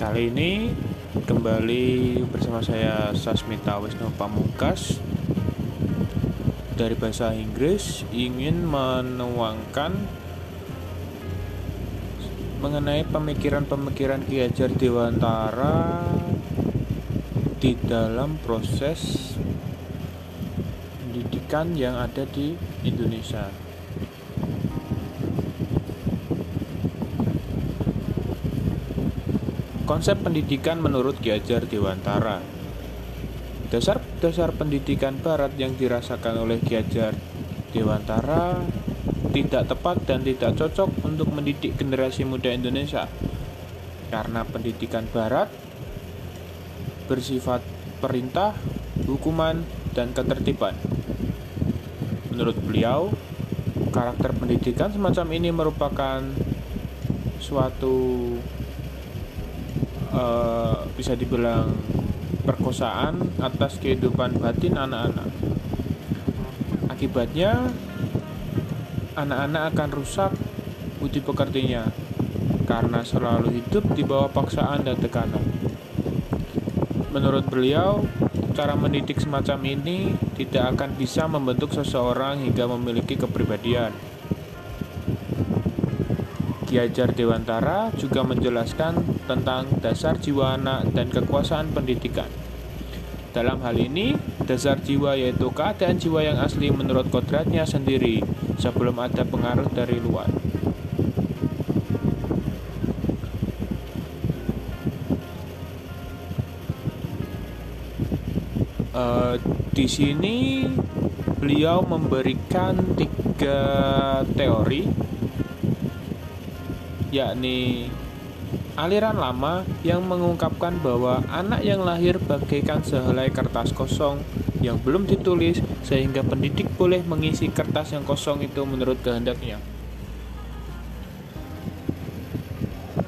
Kali ini kembali bersama saya Sasmita Wisnu Pamungkas dari bahasa Inggris ingin menuangkan mengenai pemikiran-pemikiran Ki Hajar Dewantara di dalam proses pendidikan yang ada di Indonesia. Konsep pendidikan menurut Ki Hajar Dewantara Dasar-dasar pendidikan barat yang dirasakan oleh Ki Hajar Dewantara tidak tepat dan tidak cocok untuk mendidik generasi muda Indonesia karena pendidikan barat bersifat perintah, hukuman, dan ketertiban. Menurut beliau, karakter pendidikan semacam ini merupakan suatu uh, bisa dibilang perkosaan atas kehidupan batin anak-anak. Akibatnya, anak-anak akan rusak budi pekertinya karena selalu hidup di bawah paksaan dan tekanan. Menurut beliau, cara mendidik semacam ini tidak akan bisa membentuk seseorang hingga memiliki kepribadian. Ki Hajar Dewantara juga menjelaskan tentang dasar jiwa anak dan kekuasaan pendidikan. Dalam hal ini, dasar jiwa yaitu keadaan jiwa yang asli menurut kodratnya sendiri sebelum ada pengaruh dari luar. Uh, di sini beliau memberikan tiga teori yakni aliran lama yang mengungkapkan bahwa anak yang lahir bagaikan sehelai kertas kosong yang belum ditulis sehingga pendidik boleh mengisi kertas yang kosong itu menurut kehendaknya.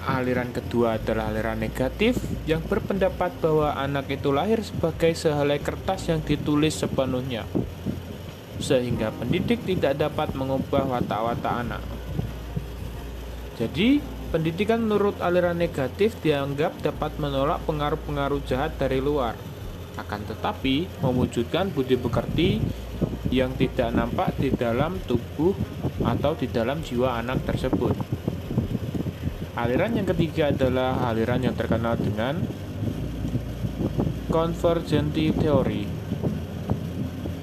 Aliran kedua adalah aliran negatif yang berpendapat bahwa anak itu lahir sebagai sehelai kertas yang ditulis sepenuhnya sehingga pendidik tidak dapat mengubah watak-watak anak. Jadi, pendidikan menurut aliran negatif dianggap dapat menolak pengaruh-pengaruh jahat dari luar. Akan tetapi, mewujudkan budi pekerti yang tidak nampak di dalam tubuh atau di dalam jiwa anak tersebut. Aliran yang ketiga adalah aliran yang terkenal dengan convergenti theory.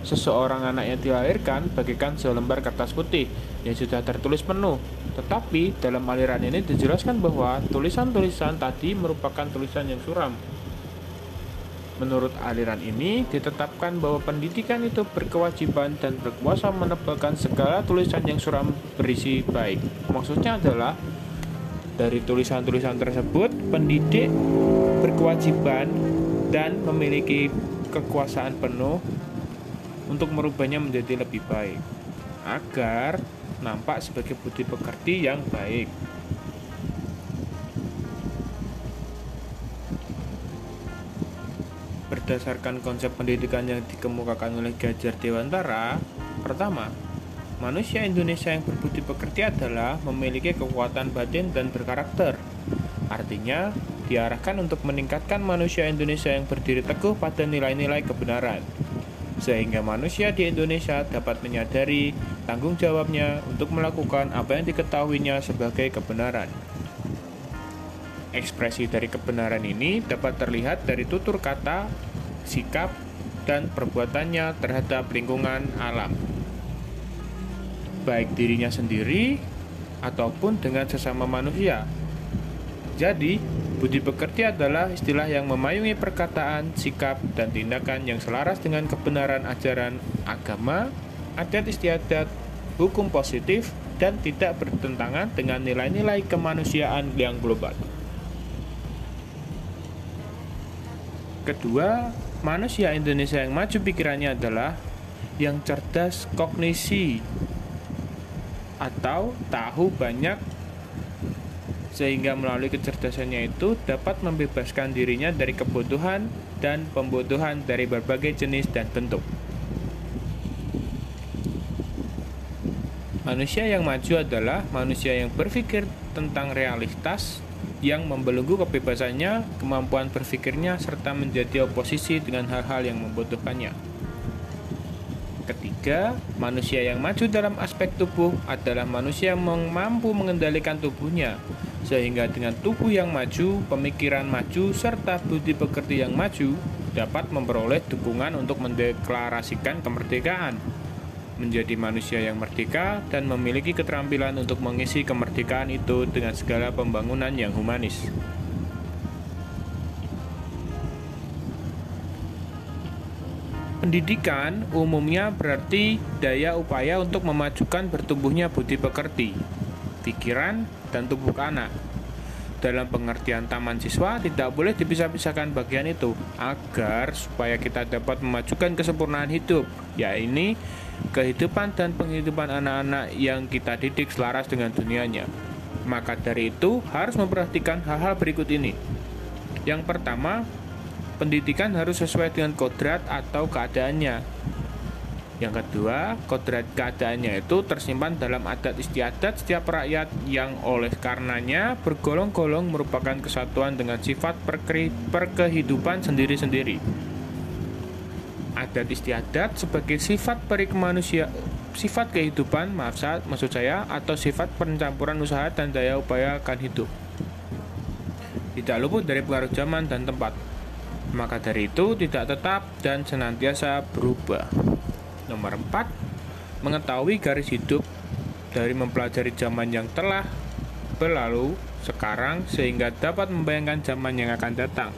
Seseorang anak yang dilahirkan bagaikan selembar kertas putih yang sudah tertulis penuh tetapi dalam aliran ini dijelaskan bahwa tulisan-tulisan tadi merupakan tulisan yang suram. Menurut aliran ini ditetapkan bahwa pendidikan itu berkewajiban dan berkuasa menebalkan segala tulisan yang suram berisi baik. Maksudnya adalah dari tulisan-tulisan tersebut pendidik berkewajiban dan memiliki kekuasaan penuh untuk merubahnya menjadi lebih baik agar nampak sebagai budi pekerti yang baik. Berdasarkan konsep pendidikan yang dikemukakan oleh Gajar Dewantara, pertama, manusia Indonesia yang berbudi pekerti adalah memiliki kekuatan batin dan berkarakter. Artinya, diarahkan untuk meningkatkan manusia Indonesia yang berdiri teguh pada nilai-nilai kebenaran sehingga manusia di Indonesia dapat menyadari tanggung jawabnya untuk melakukan apa yang diketahuinya sebagai kebenaran. Ekspresi dari kebenaran ini dapat terlihat dari tutur kata, sikap, dan perbuatannya terhadap lingkungan alam, baik dirinya sendiri ataupun dengan sesama manusia. Jadi, Budi pekerti adalah istilah yang memayungi perkataan, sikap, dan tindakan yang selaras dengan kebenaran ajaran agama, adat istiadat, hukum positif, dan tidak bertentangan dengan nilai-nilai kemanusiaan yang global. Kedua, manusia Indonesia yang maju pikirannya adalah yang cerdas kognisi atau tahu banyak sehingga melalui kecerdasannya itu dapat membebaskan dirinya dari kebodohan dan pembodohan dari berbagai jenis dan bentuk. Manusia yang maju adalah manusia yang berpikir tentang realitas yang membelenggu kebebasannya, kemampuan berpikirnya, serta menjadi oposisi dengan hal-hal yang membutuhkannya. Ketiga, manusia yang maju dalam aspek tubuh adalah manusia yang mampu mengendalikan tubuhnya, sehingga dengan tubuh yang maju, pemikiran maju, serta budi pekerti yang maju dapat memperoleh dukungan untuk mendeklarasikan kemerdekaan menjadi manusia yang merdeka dan memiliki keterampilan untuk mengisi kemerdekaan itu dengan segala pembangunan yang humanis. Pendidikan umumnya berarti daya upaya untuk memajukan bertumbuhnya budi pekerti, pikiran, dan tubuh anak. Dalam pengertian taman siswa tidak boleh dipisah-pisahkan bagian itu agar supaya kita dapat memajukan kesempurnaan hidup, yaitu kehidupan dan penghidupan anak-anak yang kita didik selaras dengan dunianya. Maka dari itu harus memperhatikan hal-hal berikut ini. Yang pertama, pendidikan harus sesuai dengan kodrat atau keadaannya. Yang kedua, kodrat keadaannya itu tersimpan dalam adat istiadat setiap rakyat yang oleh karenanya bergolong-golong merupakan kesatuan dengan sifat perkehidupan sendiri-sendiri. Adat istiadat sebagai sifat perikemanusia sifat kehidupan, maaf saat maksud saya, atau sifat pencampuran usaha dan daya upaya akan hidup. Tidak luput dari pengaruh zaman dan tempat maka dari itu tidak tetap dan senantiasa berubah. Nomor 4, mengetahui garis hidup dari mempelajari zaman yang telah berlalu sekarang sehingga dapat membayangkan zaman yang akan datang.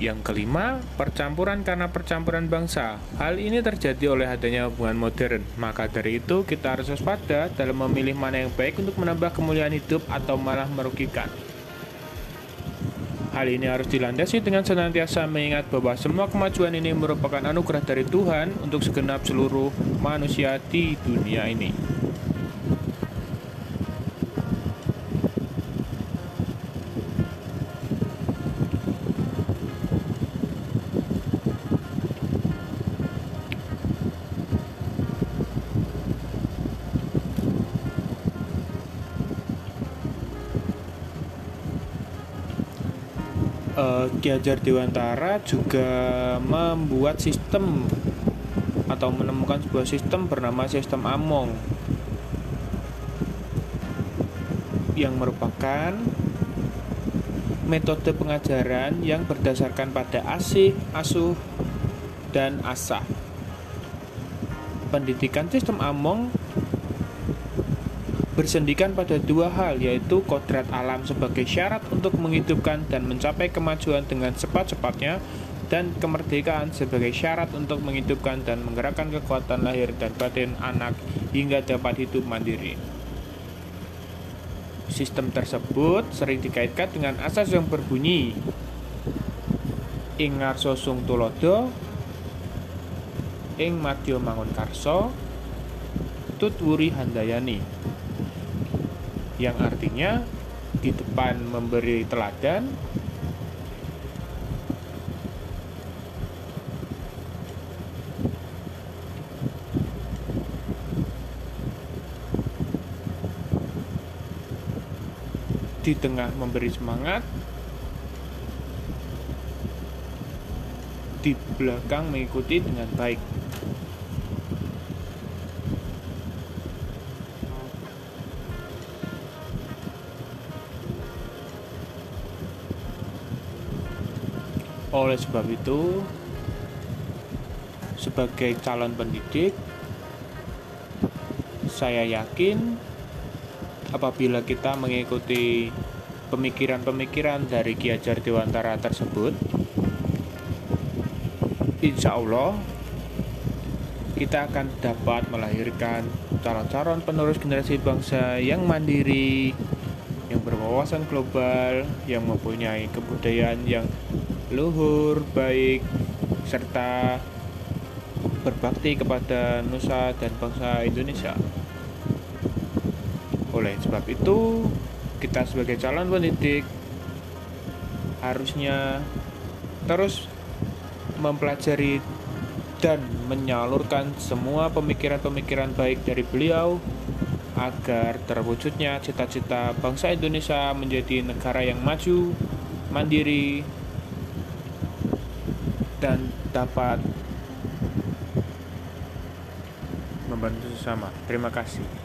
Yang kelima, percampuran karena percampuran bangsa. Hal ini terjadi oleh adanya hubungan modern. Maka dari itu, kita harus waspada dalam memilih mana yang baik untuk menambah kemuliaan hidup atau malah merugikan. Hal ini harus dilandasi dengan senantiasa mengingat bahwa semua kemajuan ini merupakan anugerah dari Tuhan untuk segenap seluruh manusia di dunia ini. Uh, Ki Hajar Dewantara juga membuat sistem atau menemukan sebuah sistem bernama sistem Among yang merupakan metode pengajaran yang berdasarkan pada asih, asuh, dan asah. Pendidikan sistem Among bersendikan pada dua hal yaitu kodrat alam sebagai syarat untuk menghidupkan dan mencapai kemajuan dengan cepat-cepatnya dan kemerdekaan sebagai syarat untuk menghidupkan dan menggerakkan kekuatan lahir dan batin anak hingga dapat hidup mandiri. Sistem tersebut sering dikaitkan dengan asas yang berbunyi Ingar sosung tulodo Ing madyo mangun karso Tutwuri handayani yang artinya di depan memberi teladan di tengah memberi semangat di belakang mengikuti dengan baik Oleh sebab itu, sebagai calon pendidik, saya yakin apabila kita mengikuti pemikiran-pemikiran dari Ki Hajar Dewantara tersebut, insya Allah kita akan dapat melahirkan calon-calon penerus generasi bangsa yang mandiri, yang berwawasan global, yang mempunyai kebudayaan yang luhur, baik, serta berbakti kepada nusa dan bangsa Indonesia. Oleh sebab itu, kita sebagai calon pendidik harusnya terus mempelajari dan menyalurkan semua pemikiran-pemikiran baik dari beliau agar terwujudnya cita-cita bangsa Indonesia menjadi negara yang maju, mandiri, dan dapat membantu sesama. Terima kasih.